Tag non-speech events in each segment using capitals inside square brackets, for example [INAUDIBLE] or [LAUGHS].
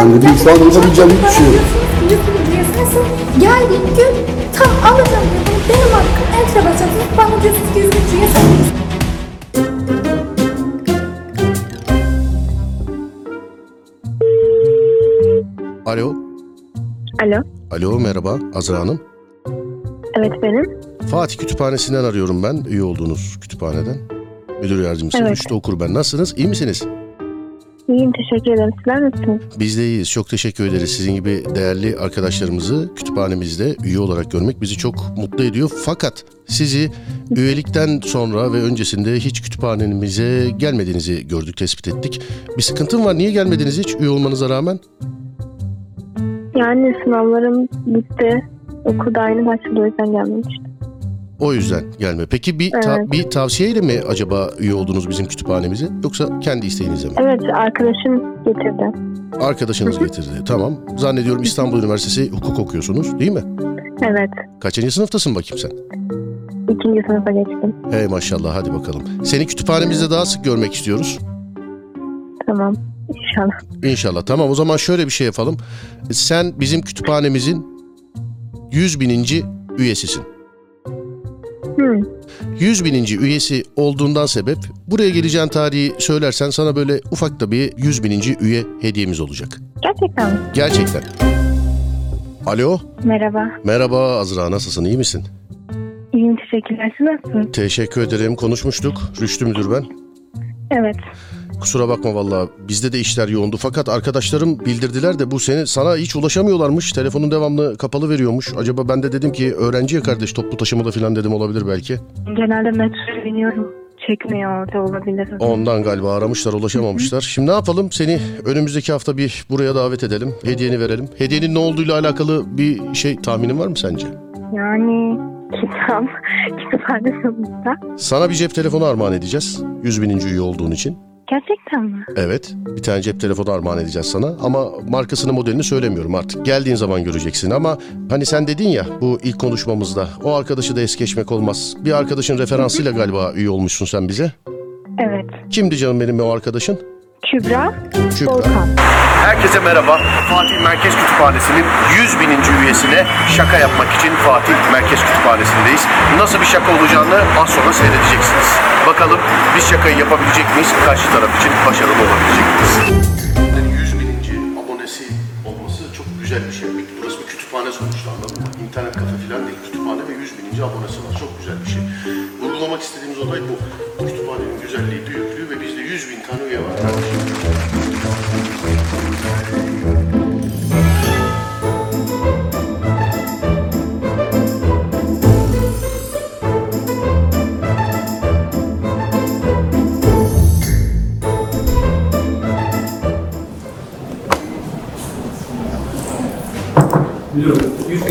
Ben dedim şu an yapabileceğim hiçbir şey yok. Nasıl? Geldiğim gün tam alacağım dedim. Benim hakkım entre basacaksınız. Bana diyorsunuz ki yüzüncüye sayıyorsunuz. Alo. Alo. Alo merhaba Azra Hanım. Evet benim. Fatih Kütüphanesi'nden arıyorum ben. Üye olduğunuz kütüphaneden. Müdür yardımcısı Evet. Rüştü Okur ben. Nasılsınız? İyi misiniz? İyiyim teşekkür ederim. Sizler nasılsınız? Biz de iyiyiz. Çok teşekkür ederiz. Sizin gibi değerli arkadaşlarımızı kütüphanemizde üye olarak görmek bizi çok mutlu ediyor. Fakat sizi üyelikten sonra ve öncesinde hiç kütüphanemize gelmediğinizi gördük, tespit ettik. Bir sıkıntın var. Niye gelmediniz hiç üye olmanıza rağmen? Yani sınavlarım bitti. Okulda aynı başladı o yüzden gelmemiştim. O yüzden gelme. Peki bir ta- Evet. bir tavsiyeyle mi acaba üye oldunuz bizim kütüphanemize yoksa kendi isteğinizle mi? Evet arkadaşım getirdi. Arkadaşınız getirdi. Tamam. Zannediyorum İstanbul Üniversitesi hukuk okuyorsunuz değil mi? Evet. Kaçıncı sınıftasın bakayım sen? ikinci sınıfa geçtim. Hey maşallah hadi bakalım. Seni kütüphanemizde daha sık görmek istiyoruz. Tamam. İnşallah. İnşallah. Tamam o zaman şöyle bir şey yapalım. Sen bizim kütüphanemizin 100 bininci üyesisin. Hı. 100 bininci üyesi olduğundan sebep buraya geleceğin tarihi söylersen sana böyle ufak da bir 100 bininci üye hediyemiz olacak. Gerçekten mi? Gerçekten. Alo. Merhaba. Merhaba Azra nasılsın iyi misin? İyiyim teşekkürler. Siz nasılsınız? Teşekkür ederim konuşmuştuk. Rüştü müdür ben. Evet. Kusura bakma valla bizde de işler yoğundu fakat arkadaşlarım bildirdiler de bu seni sana hiç ulaşamıyorlarmış. Telefonun devamlı kapalı veriyormuş. Acaba ben de dedim ki öğrenciye kardeş toplu taşımada falan dedim olabilir belki. Genelde metroya biniyorum. Çekmiyor orada olabilir. Ondan galiba aramışlar ulaşamamışlar. Şimdi ne yapalım seni önümüzdeki hafta bir buraya davet edelim. Hediyeni verelim. Hediyenin ne olduğuyla alakalı bir şey tahminin var mı sence? Yani kitap, kütüphane sonuçta. Sana bir cep telefonu armağan edeceğiz. 100 bininci üye olduğun için. Gerçekten mi? Evet. Bir tane cep telefonu armağan edeceğiz sana. Ama markasını modelini söylemiyorum artık. Geldiğin zaman göreceksin ama hani sen dedin ya bu ilk konuşmamızda o arkadaşı da es geçmek olmaz. Bir arkadaşın referansıyla galiba üye olmuşsun sen bize. Evet. Kimdi canım benim o arkadaşın? Kübra, Kübra. Volkan. Herkese merhaba. Fatih Merkez Kütüphanesi'nin 100 bininci üyesine şaka yapmak için Fatih Merkez Kütüphanesi'ndeyiz. Nasıl bir şaka olacağını az sonra seyredeceksiniz. Bakalım biz şakayı yapabilecek miyiz? Karşı taraf için başarılı olabilecek miyiz?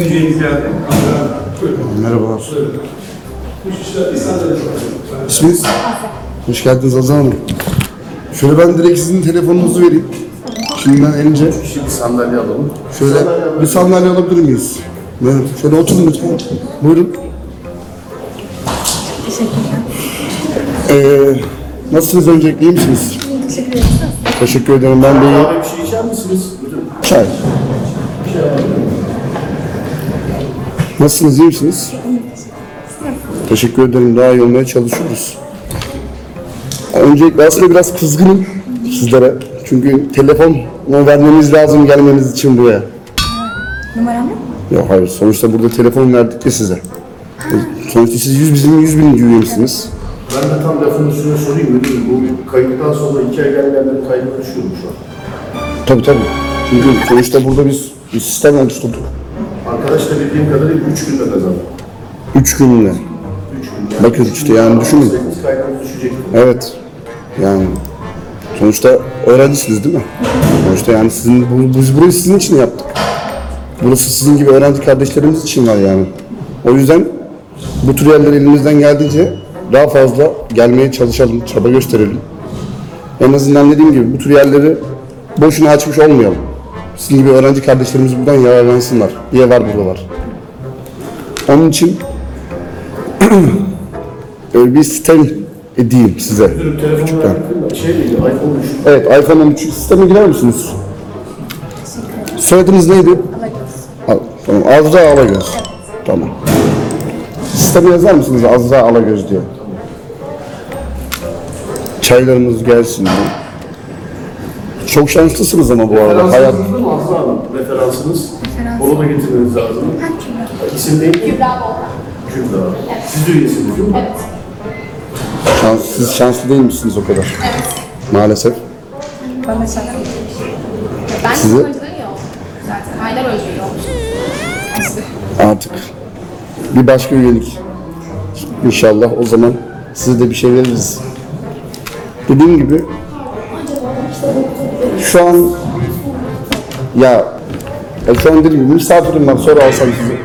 Geldi. Buyurun. Merhabalar. İsminiz? Hoş geldiniz Azam Hanım. Şöyle ben direkt sizin telefonunuzu vereyim. Şimdi ben önce Bir sandalye alalım. şöyle bir sandalye alabilir miyiz? Buyurun. Şöyle oturun lütfen. Buyurun. Ee, nasılsınız öncelikle iyi misiniz? Teşekkür ederim. Teşekkür ederim ben de iyi. Bir şey içer misiniz? Çay. Nasılsınız iyi misiniz? Teşekkür ederim daha iyi olmaya çalışıyoruz. Öncelikle aslında biraz kızgınım sizlere. Çünkü telefon vermeniz lazım gelmeniz için buraya. Numaram yok. Yok hayır sonuçta burada telefon verdik de size. Sonuçta siz 100 bizim 100 bin üyemsiniz. Ben de tam lafın üstüne sorayım müdürüm. Bu kayıttan sonra iki ay gelmeyenlerin kaydını düşüyorum şu an. Tabii tabii. Çünkü sonuçta burada biz bir sistem oluşturduk. Arkadaş da bildiğim kadarıyla üç günde kazandı. 3 günde. Üç günde. Bakın işte yani düşünün. Kaydınız düşecek. Evet. Yani sonuçta öğrencisiniz değil mi? Sonuçta yani sizin bu, biz burayı sizin için yaptık. Burası sizin gibi öğrenci kardeşlerimiz için var yani. O yüzden bu tür yerlere elimizden geldiğince daha fazla gelmeye çalışalım, çaba gösterelim. En azından dediğim gibi bu tür yerleri boşuna açmış olmayalım. Sizin gibi öğrenci kardeşlerimiz buradan yararlansınlar diye var buralar. Onun için böyle [CLEARS THROAT] bir sistem edeyim size. De şey değil, iPhone 3. Evet iPhone 13 sisteme girer misiniz? Soyadınız neydi? Alagöz. Al, tamam. Azra Alagöz. Tamam. Sisteme yazar mısınız Azra Alagöz diye? Çaylarımız gelsin diye. Çok şanslısınız ama bu arada. Hayat Referansınız değil mi Azra Hanım? Referansınız. Referans. Onu da getirmeniz lazım. Kübra. İsim neydi? Kübra Volkan. Kübra. Siz de üyesiniz değil mi? Evet. şans, siz şanslı değil misiniz o kadar? Evet. Maalesef. Bana şaka. Ben Sizi- çok önceden iyi oldum. Zaten aylar önce iyi olmuşum. İşte. Artık bir başka üyelik. İnşallah o zaman size de bir şey veririz. Dediğim gibi şu an ya, ya şu an dediğim gibi misafirim var sonra alsam sizi.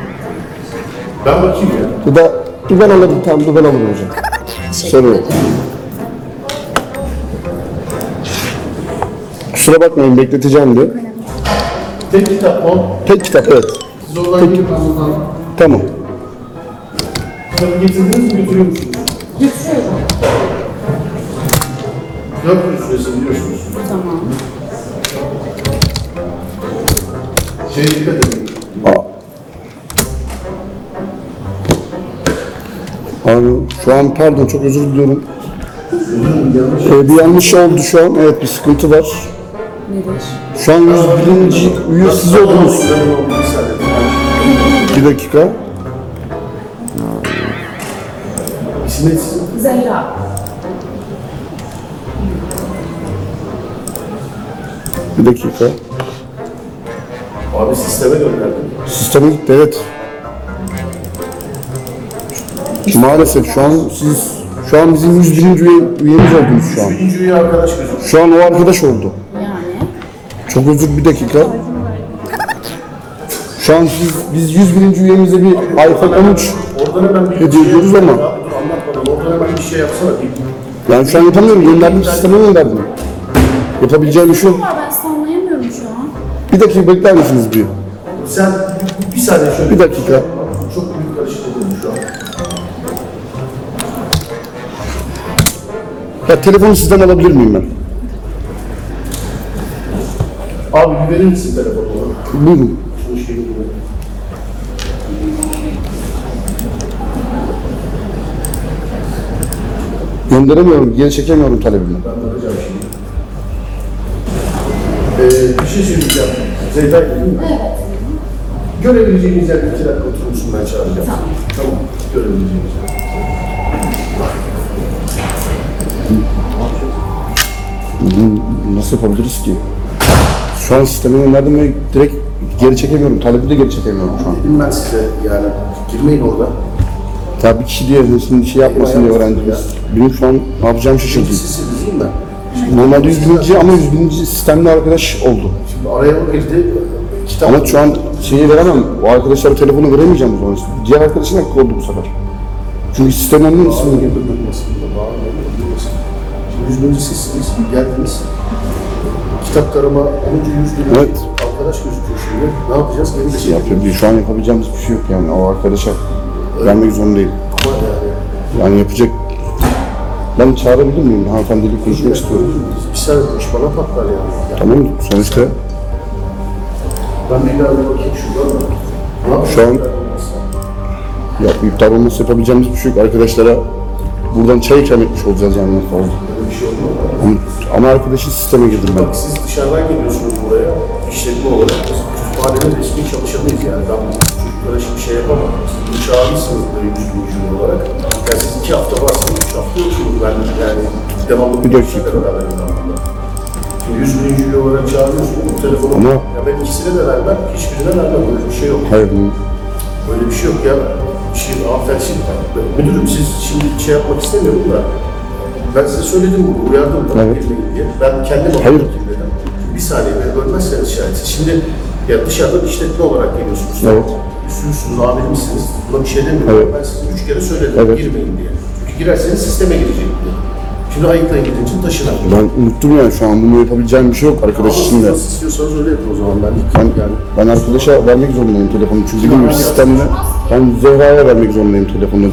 Ben bakayım ya. Bu da bir ben alırım tamam bir ben alırım hocam. Sorun yok. Kusura bakmayın bekleteceğim diye. Tek kitap o. Tek kitap evet. Siz oradan gidip anlatan. Tamam. Kitabı getirdiniz mi götürüyor musunuz? Getiriyorum. 400 süresini biliyorsunuz. Tamam. Şey dikkat edin. Abi şu an pardon çok özür diliyorum. Ee, bir yanlış oldu şu an. Evet bir sıkıntı var. Şu an 101. üye siz oldunuz. Bir dakika. Sizin? Bir dakika. Abi sisteme gönderdim. Sisteme gitti evet. Maalesef şu an siz şu an bizim 101. Üye, üyemiz oldunuz şu an. Birinci üye arkadaş gözüküyor. Şu an o arkadaş oldu. Çok özür bir dakika. Şu an siz, biz 101. üyemize bir iPhone 13 Oradan hemen bir Hediye ediyoruz yapsana ama. Dur anlat bana. Oradan hemen bir şey yapsana. Bir, yani şu an yapamıyorum. Gönderdim sisteme gönderdim. Yapabileceğim bir şey yok. Ben sallayamıyorum şu an. Bir dakika bekler misiniz bir? sen bir, saniye şöyle. Bir dakika. Çok büyük karışıklık şu an. Ya telefonu sizden alabilir miyim ben? Abi bir verir misin telefonu? Buyurun. Şunu şey. Gönderemiyorum, geri çekemiyorum talebimi. Ben bakacağım şimdi. Ee, bir şey söyleyeceğim. Zeyda değil mi? Evet. Görebileceğiniz yerde iki dakika oturur musun ben çağıracağım. Tamam. Tamam. Görebileceğiniz yer. Nasıl yapabiliriz ki? Şu an sisteme gönderdim ve direkt geri çekemiyorum. Talebi de geri çekemiyorum şu an. Dedim ben size yani girmeyin orada. Tabii kişi diye şimdi şey yapmasın diye öğrendiniz. Benim şu an ne yapacağım şaşırdım. Sizsiniz değil mi? Normalde 100 bininci ama 100 bininci sistemli arkadaş oldu. Şimdi araya o girdi. Kitap Ama şu an şeyi veremem. O arkadaşlara telefonu veremeyeceğim o zaman. Diğer arkadaşın hakkı oldu bu sefer. Çünkü sistemden ismini girdi. Şimdi yüzüncü sizsiniz, geldiniz. Kitap karama 10. yüzyılda Evet. arkadaş gözüküyor şimdi. Ne yapacağız? Geri de şey. Bir- Şu an yapabileceğimiz bir şey yok yani. O arkadaşa vermek zorundayım. Ama yani Yani yapacak... Ben çağırabilir miyim? Hanımefendiyle konuşmak istiyorum. bir saniye konuş bana patlar yani. Ya, Tamam? Sonuçta ben bir daha bir bakayım şuradan da. Ne yapayım? Şu an- ya iptal olması yapabileceğimiz bir şey yok. Arkadaşlara buradan çay ikram etmiş olacağız yani en fazla. Böyle bir şey olmaz. Ama, ama arkadaşın sisteme girdim ben. Bak siz dışarıdan geliyorsunuz buraya. İşletme olarak. Biz kütüphanenin resmi çalışanıyız yani. Ben çocuklara şimdi şey yapamam. Böyle yüz bin olarak. Yani siz iki hafta varsınız, üç hafta yoksunuz. Ben yani devamlı Bir dakika. beraberim ben. Şimdi yüz bin ücret olarak çağırıyorsunuz. Bu telefonu. Ama- Ya ben ikisine de vermem, hiçbirine vermem. Böyle bir şey yok. Hayır, Böyle bir şey yok ya. Şimdi hanımefendi şimdi, müdürüm siz şimdi şey yapmak istemiyorum da ben size söyledim bunu, uyardım da Evet. diye. Ben kendim Hayır. dedim. Bir saniye beni bölmezseniz şayet. Şimdi ya dışarıdan işletme olarak geliyorsunuz. Evet. Üstünüzsünüz, amirimsiniz. Buna bir şey demiyorum. Evet. Ben size üç kere söyledim Evet. girmeyin diye. Çünkü girerseniz sisteme girecek diye. Şimdi ayıklayın gidince taşınan. ben unuttum yani şu an bunu yapabileceğim bir şey yok arkadaş Ama için siz de. nasıl istiyorsanız öyle yapın o zaman. Ben, Ben, yani ben arkadaşa vermek zorundayım telefonu. Çünkü gibi sistemde ben Zehra'ya vermek zorundayım telefonu.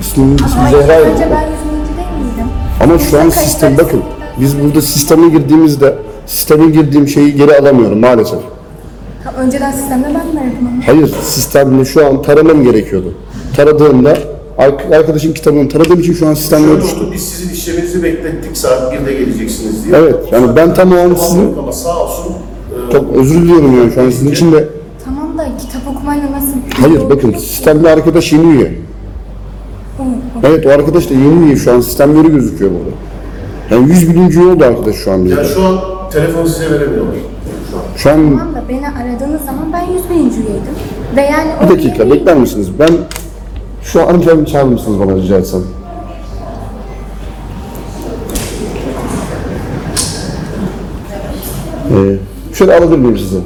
İsmim, ismi Zehra Önce ya. ben 100 bininci değil miydim? Ama şu an sistem bakın. Biz burada sisteme girdiğimizde sisteme girdiğim şeyi geri alamıyorum maalesef. Önceden sistemde ben verdim ama. Hayır, sistemde şu an taramam gerekiyordu. Taradığımda ar- arkadaşın kitabını taradığım için şu an sistemde Şöyle düştü. oldu, biz sizin işleminizi beklettik saat 1'de geleceksiniz diye. Evet, yani ben tam o an sizin, Tamam ama sağ olsun. e, çok özür diliyorum yani şu an sizin için de. Tamam da kitap okumayla nasıl? Hayır bakın sistemde arkadaş yeni üye. Evet o arkadaş da yeni üye şu an sistemleri gözüküyor burada. Yani 100 bininci üye oldu arkadaş şu an Ya bizde. şu an telefonu size veremiyorlar. Şu an. Tamam da beni aradığınız zaman ben 100 bininci üyeydim. Ve yani bir dakika üyeliği- bekler misiniz? Ben şu an hanımefendi çağırır mısınız bana rica etsem? Ee, şöyle alabilir miyim sizi?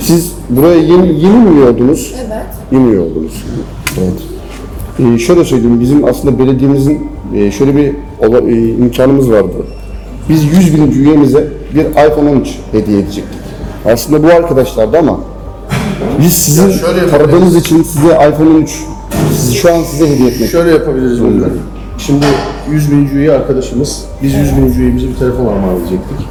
Siz buraya yeni, yeni mi üye oldunuz? Evet. Yeni üye oldunuz. Evet. Ee, şöyle söyleyeyim, bizim aslında belediyemizin e, şöyle bir ola- e, imkanımız vardı. Biz 100 bininci üyemize bir iPhone 13 hediye edecektik. Aslında bu arkadaşlardı ama biz sizin şöyle taradığınız için size iPhone 13 sizi şu an size hediye etmek. Şöyle yapabiliriz müdürüm. Şimdi 100 bininci üye arkadaşımız, biz 100 bininci üyemize bir telefon armağan edecektik.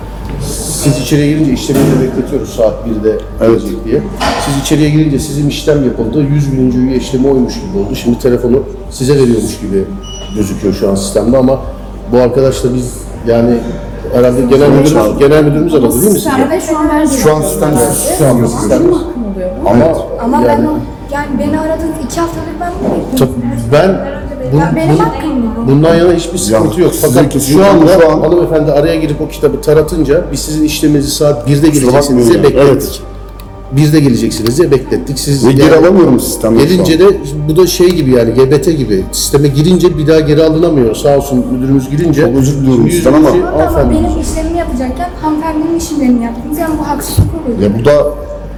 Siz içeriye girince işlemini bekletiyoruz saat 1'de gelecek diye. Siz içeriye girince sizin işlem yapıldı, 100 bininci üye işlemi oymuş gibi oldu. Şimdi telefonu size veriyormuş gibi gözüküyor şu an sistemde ama bu arkadaşla biz yani herhalde genel müdürümüz, genel müdürümüz aradı değil mi sizi? Sistemde şu an verdi. Şu an sistemde şu an gözüküyor. Benim hakkım oluyor bu. Ama Ama Yani- ben o, yani beni aradığınız iki haftadır ben bunu bekliyorum. Ben bu, Ya benim bu- hakkım bu. bundan yana hiçbir sıkıntı Ya, yok. Fakat kesinlikle şu anda şu an- hanımefendi araya girip o kitabı taratınca biz sizin işleminizi saat 1'de geleceksiniz bakmayın diye ya, beklettik. evet. 1'de geleceksiniz diye beklettik. Siz ve geri yani- alamıyorum an. Gelince de bu da şey gibi yani GBT gibi sisteme girince bir daha geri alınamıyor. Sağ olsun müdürümüz girince. Çok özür diliyorum sizden ama- benim işlemimi yapacakken hanımefendinin işlemlerini yaptınız. Yani bu haksızlık oluyor. Ya bu da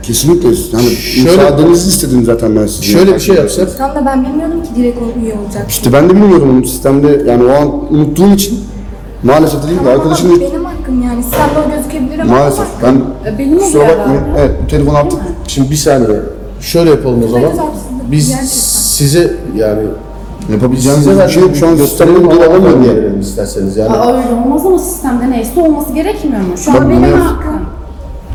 kesinlikle yani Şöyle- müsaadenizi istedim zaten ben sizin. Şöyle bir şey yapsak. Tam da ben bilmiyordum ki direkt o üye olacak. İşte ben de bilmiyorum sistemde yani o an unuttuğum için maalesef dediğim gibi Tamam arkadaşım benim gözükebilir ama maalesef ben E, benim kusura bakmayın. Evet bu telefonu attık. Şimdi bir saniye. Şöyle yapalım o zaman. Biz gerçekten. size yani Yapabileceğimiz bir şey yok. Şu an gösterelim dur alamıyorum yani. verelim isterseniz yani. Aa, öyle olmaz ama sistemde neyse olması gerekmiyor mu? Şu Tabii an benim bunu- hakkım.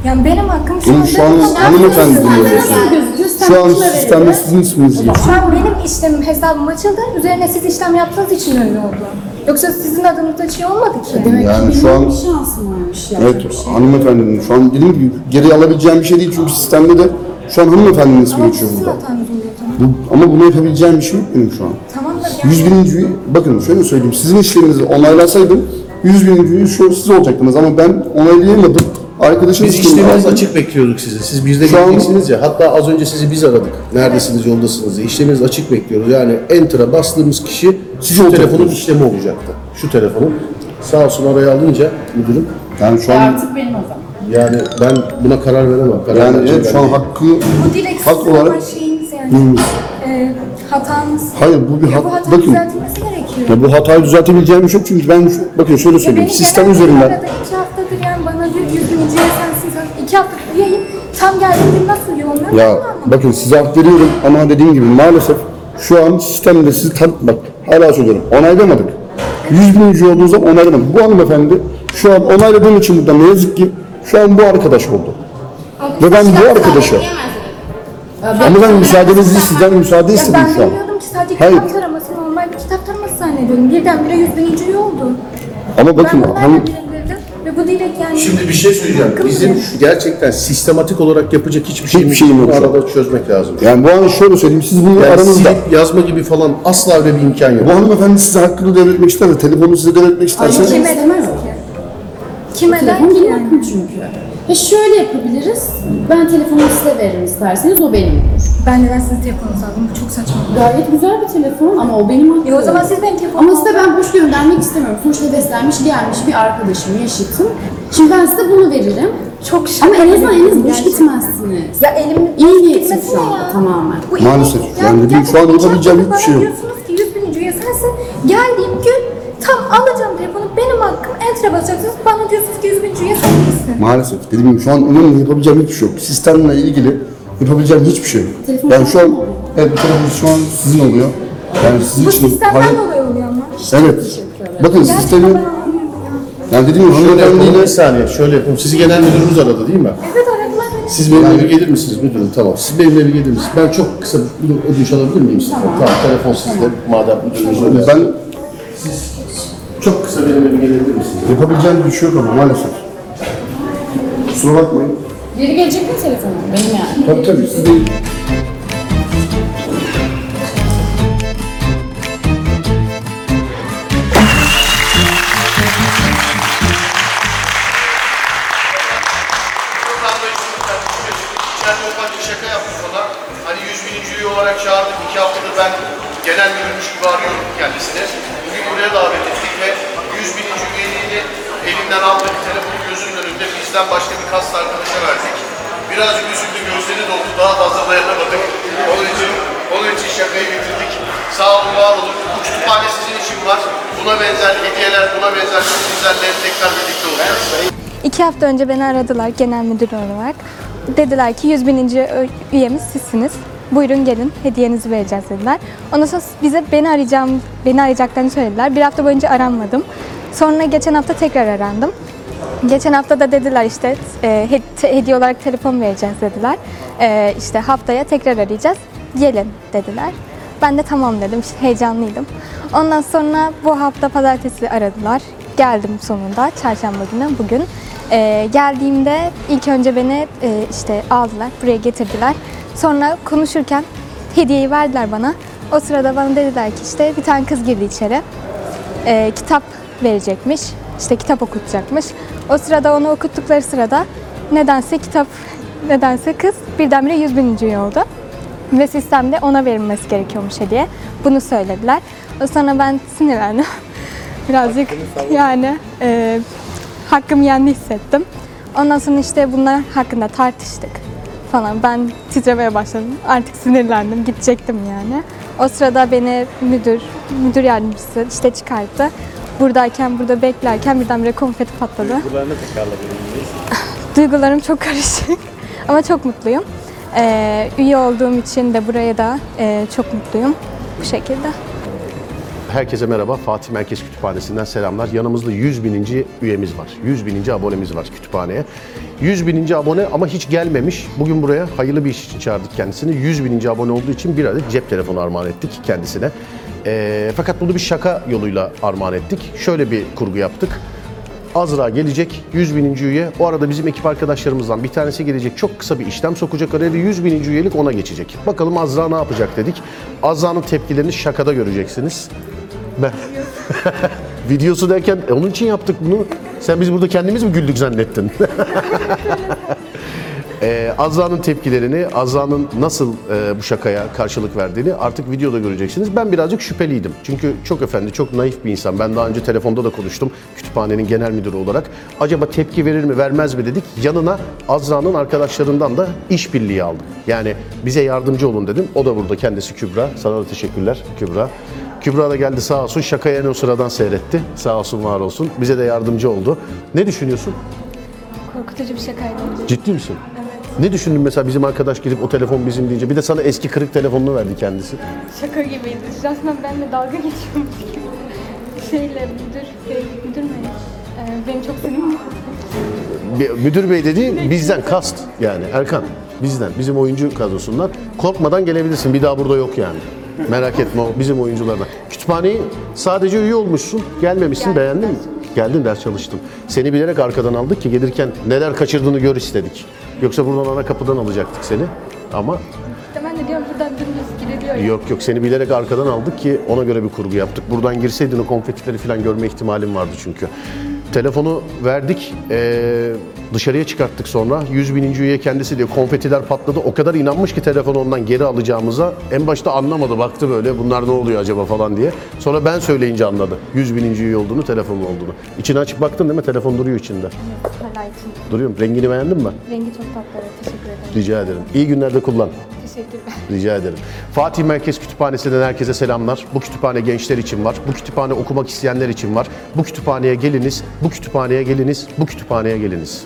Yani benim hakkım anda... şu an hanımefendi Sistemde dinliyor. Şu an sistemde sizin isminiz geçiyor. Şu an benim işlemim, hesabım açıldı. Üzerine siz işlem yaptığınız için öyle oldu. Yoksa sizin adınızda şey olmadı ki. Demek Yani ki şu benim an- bir şansım varmış. Yapacak Evet bir şey. hanımefendinin şu an dediğim gibi geri alabileceğim bir şey değil çünkü sistemde de şu an hanımefendinin ismi Ama geçiyor sizin burada. hatanız oluyor tamam. Bu, ama bunu yapabileceğim bir şey yok benim şu an. Tamam da yani... 100 bininci bakın şöyle söyleyeyim, sizin işleminizi onaylasaydım 100 bininci şu siz olacaktınız ama ben onaylayamadım. Arkadaşım Biz işlemini işleminiz açık bekliyorduk sizi. Siz bizde Şu an- ya. Hatta az önce sizi biz aradık. Neredesiniz, yoldasınız diye. İşleminiz açık bekliyoruz. Yani enter'a bastığımız kişi şu telefonun işlemi olacaktı. Şu telefonun. Sağ olsun araya alınca müdürüm. Yani şu an Artık benim o zaman. Yani ben buna karar veremem. Karar yani vereceğim evet, şu ben an değil. hakkı Bu direkt hak olarak olan şeyiniz yani. Neyimiz? Ee, hatanız. Hayır bu bir Ya bu hak. hatanın Bakın düzeltilmesi gerekiyor. ya bu hatayı düzeltebileceğim bir şey yok çünkü ben şu- bakın şöyle Ya söyleyeyim beni sistem gelen üzerinden arada iki haftadır yani bana diyor 100 bininci üye sensin sen. İki haftadır üyeyim. Tam geldiğim gün nasıl olmuyor? Ya bakın size hak veriyorum ama dediğim gibi maalesef şu an sistemde sizi tan bak hala söylüyorum onaylamadık. 100 bin üye olduğu zaman onaylamadık. Bu hanımefendi şu an onayladığım için burada ne yazık ki şu an bu arkadaş oldu. Ve ben bu arkadaşa ama ben müsaadenizi sizden müsaade istedim ben şu an. bilmiyordum ki sadece Hayır. kitap taraması normal bir kitap taraması zannediyordum. Birdenbire 100 bininci oldu. Ama bakın ben Ve bu direkt yani... Şimdi bir şey söyleyeceğim. Bizim gerçekten sistematik olarak yapacak hiçbir şeyimiz şeyim yok. arada çözmek lazım. yani bu an şöyle söyleyeyim siz bunu Yani aranızda silip yazma gibi falan asla öyle bir imkan yok. bu hanımefendi size hakkını devretmek isterse telefonu size devretmek Ay, isterse. Kim o. ki? Kim eder ki yani? çünkü. Ve şöyle yapabiliriz. Ben telefonumu size veririm isterseniz o benim olur. Ben neden sizin telefonunuzu aldım? Bu çok saçma. Gayet güzel bir telefon ama o benim hakkım. E o zaman siz benim telefonumu Ama size ben boş göndermek istemiyorum. Sonuçta beslenmiş gelmiş bir arkadaşım, yaşıtım. Şimdi ben size bunu veririm. çok şık. Ama en azından eliniz boş Gerçekten. gitmezsiniz. Ya elim İyi niyetim şu anda ya. tamamen. Bu Maalesef. Yani dediğim şu an bana hiçbir şey yok. Diyorsunuz ki 100 bininci üye sensin. Geldiğim gün tam alacağım telefonu. Benim hakkım. Enter'a basacaksınız. Bana diyorsunuz ki 100 bininci üye sen değilsin. Maalesef. Dediğim gibi şu an onun yapabileceğim hiçbir şey yok. Sistemle ilgili yapabileceğim hiçbir şey yok. Telefon yani şu an evet bu telefon şu an sizin oluyor. Yani sizin Bu için sistemden hayır- dolayı oluyor ama. Evet. Bakın Gerçekten sistemi ben anlamıyorum. Yani dediğim gibi Şöyle yapalım, bir hanımefendiyle saniye. Şöyle yapalım. Sizi genel müdürümüz aradı değil mi? Evet aradılar beni. Siz benimle bir gelir misiniz müdürüm? Tamam. Siz benimle bir gelir misiniz? Ben çok kısa bir ödünç alabilir miyim sizden? Tamam. telefon sizde. Madem müdürümüz öyle. ben çok kısa benimle bir gelebilir misiniz? yapabileceğim bir şey yok ama maalesef. Kusura bakmayın. Geri gelecek mi telefonum? Benim yani. Tabii tabii siz değil. Şaka yaptık ona. Hani 100 bininci üye olarak çağırdık. İki haftadır ben genel müdürmüş gibi arıyorum kendisini. Bugün buraya davet ettik ve 100 bininci üyeliğini elinden aldık. Telefonu gözünün önünde bizden başka bir kast arkadaşa verdik. Birazcık üzüldü, gözleri doldu. Daha fazla dayanamadık. Onun için, onun için şakayı bitirdik. Sağ olun, var olun. Bu kütüphane sizin için var. Buna benzer hediyeler, buna benzer sürprizlerle tekrar birlikte olacağız. İki hafta önce beni aradılar genel müdür olarak. Dediler ki 100 bininci üyemiz sizsiniz. Buyurun gelin hediyenizi vereceğiz dediler. Ondan sonra bize beni arayacağım, beni arayacaklarını söylediler. Bir hafta boyunca aranmadım. Sonra geçen hafta tekrar arandım. Geçen hafta da dediler işte e, hediye olarak telefon vereceğiz dediler. E, işte haftaya tekrar arayacağız. Gelin dediler. Ben de tamam dedim. İşte heyecanlıydım. Ondan sonra bu hafta pazartesi aradılar. Geldim sonunda çarşamba günü bugün. E, geldiğimde ilk önce beni e, işte aldılar, buraya getirdiler. Sonra konuşurken hediyeyi verdiler bana. O sırada bana dediler ki işte bir tane kız girdi içeri e, kitap verecekmiş. İşte kitap okutacakmış. O sırada onu okuttukları sırada nedense kitap, nedense kız birdenbire 100 bininci oldu. Ve sistemde ona verilmesi gerekiyormuş hediye. Bunu söylediler. O sonra ben sinirlendim. [LAUGHS] Birazcık yani e, hakkım yendi hissettim. Ondan sonra işte bunlar hakkında tartıştık falan. Ben titremeye başladım. Artık sinirlendim. Gidecektim yani. O sırada beni müdür, müdür yardımcısı işte çıkarttı. Buradayken, burada beklerken birdenbire konfeti patladı. Duygularını [LAUGHS] Duygularım çok karışık [LAUGHS] ama çok mutluyum. Ee, üye olduğum için de buraya da e, çok mutluyum. Bu şekilde. Herkese merhaba. Fatih Merkez Kütüphanesi'nden selamlar. Yanımızda 100 bininci üyemiz var. 100 bininci abonemiz var kütüphaneye. 100 bininci abone ama hiç gelmemiş. Bugün buraya hayırlı bir iş için çağırdık kendisini. 100 bininci abone olduğu için bir adet cep telefonu armağan ettik kendisine. Ee, fakat bunu bir şaka yoluyla armağan ettik. Şöyle bir kurgu yaptık. Azra gelecek 100 bininci üye. O arada bizim ekip arkadaşlarımızdan bir tanesi gelecek. Çok kısa bir işlem sokacak araya ve 100 bininci üyelik ona geçecek. Bakalım Azra ne yapacak dedik. Azra'nın tepkilerini şakada göreceksiniz. Ben... [LAUGHS] Videosu derken e, onun için yaptık bunu. Sen biz burada kendimiz mi güldük zannettin? [LAUGHS] Ee, Azra'nın tepkilerini, Azra'nın nasıl e, bu şakaya karşılık verdiğini artık videoda göreceksiniz. Ben birazcık şüpheliydim. Çünkü çok efendi, çok naif bir insan. Ben daha önce telefonda da konuştum kütüphanenin genel müdürü olarak. Acaba tepki verir mi, vermez mi dedik. Yanına Azra'nın arkadaşlarından da işbirliği aldım. Yani bize yardımcı olun dedim. O da burada kendisi Kübra. Sana da teşekkürler Kübra. Kübra da geldi sağ olsun şakayı en o sıradan seyretti. Sağ olsun var olsun. Bize de yardımcı oldu. Ne düşünüyorsun? Korkutucu bir şakaydı. Ciddi misin? Ne düşündün mesela bizim arkadaş gidip o telefon bizim deyince bir de sana eski kırık telefonunu verdi kendisi. Şaka gibiydi. Resmen benimle dalga geçiyormuş gibi. Şeyle müdür, şey, müdür mü? Ee, benim çok sinirim Bir- Müdür bey dedi bizden kast yani Erkan bizden bizim oyuncu kadrosundan korkmadan gelebilirsin bir daha burada yok yani. Merak etme o bizim oyunculardan. Kütüphaneyi sadece üye olmuşsun gelmemişsin beğendin mi? Geldin ders çalıştın. Seni bilerek arkadan aldık ki gelirken neler kaçırdığını gör istedik. Yoksa buradan ana kapıdan alacaktık seni. Ama İşte ben de diyorum buradan dümdüz giriliyor ya. Yok yok seni bilerek arkadan aldık ki ona göre bir kurgu yaptık. Buradan girseydin o konfetileri falan görme ihtimalin vardı çünkü. Telefonu verdik, eee, dışarıya çıkarttık sonra. 100 bininci üye kendisi diyor konfetiler patladı. O kadar inanmış ki telefonu ondan geri alacağımıza. En başta anlamadı, baktı böyle bunlar ne oluyor acaba falan diye. Sonra ben söyleyince anladı. 100 bininci üye olduğunu, telefonun olduğunu. İçini açıp baktın değil mi? Telefon duruyor içinde. Hala için. Duruyor mu? Rengini beğendin mi? Rengi çok tatlı. Evet, teşekkür ederim. Rica ederim. İyi günlerde kullan. Teşekkürler. Rica ederim. Fatih Merkez Kütüphanesi'nden herkese selamlar. Bu kütüphane gençler için var. Bu kütüphane okumak isteyenler için var. Bu kütüphaneye geliniz, bu kütüphaneye geliniz, bu kütüphaneye geliniz.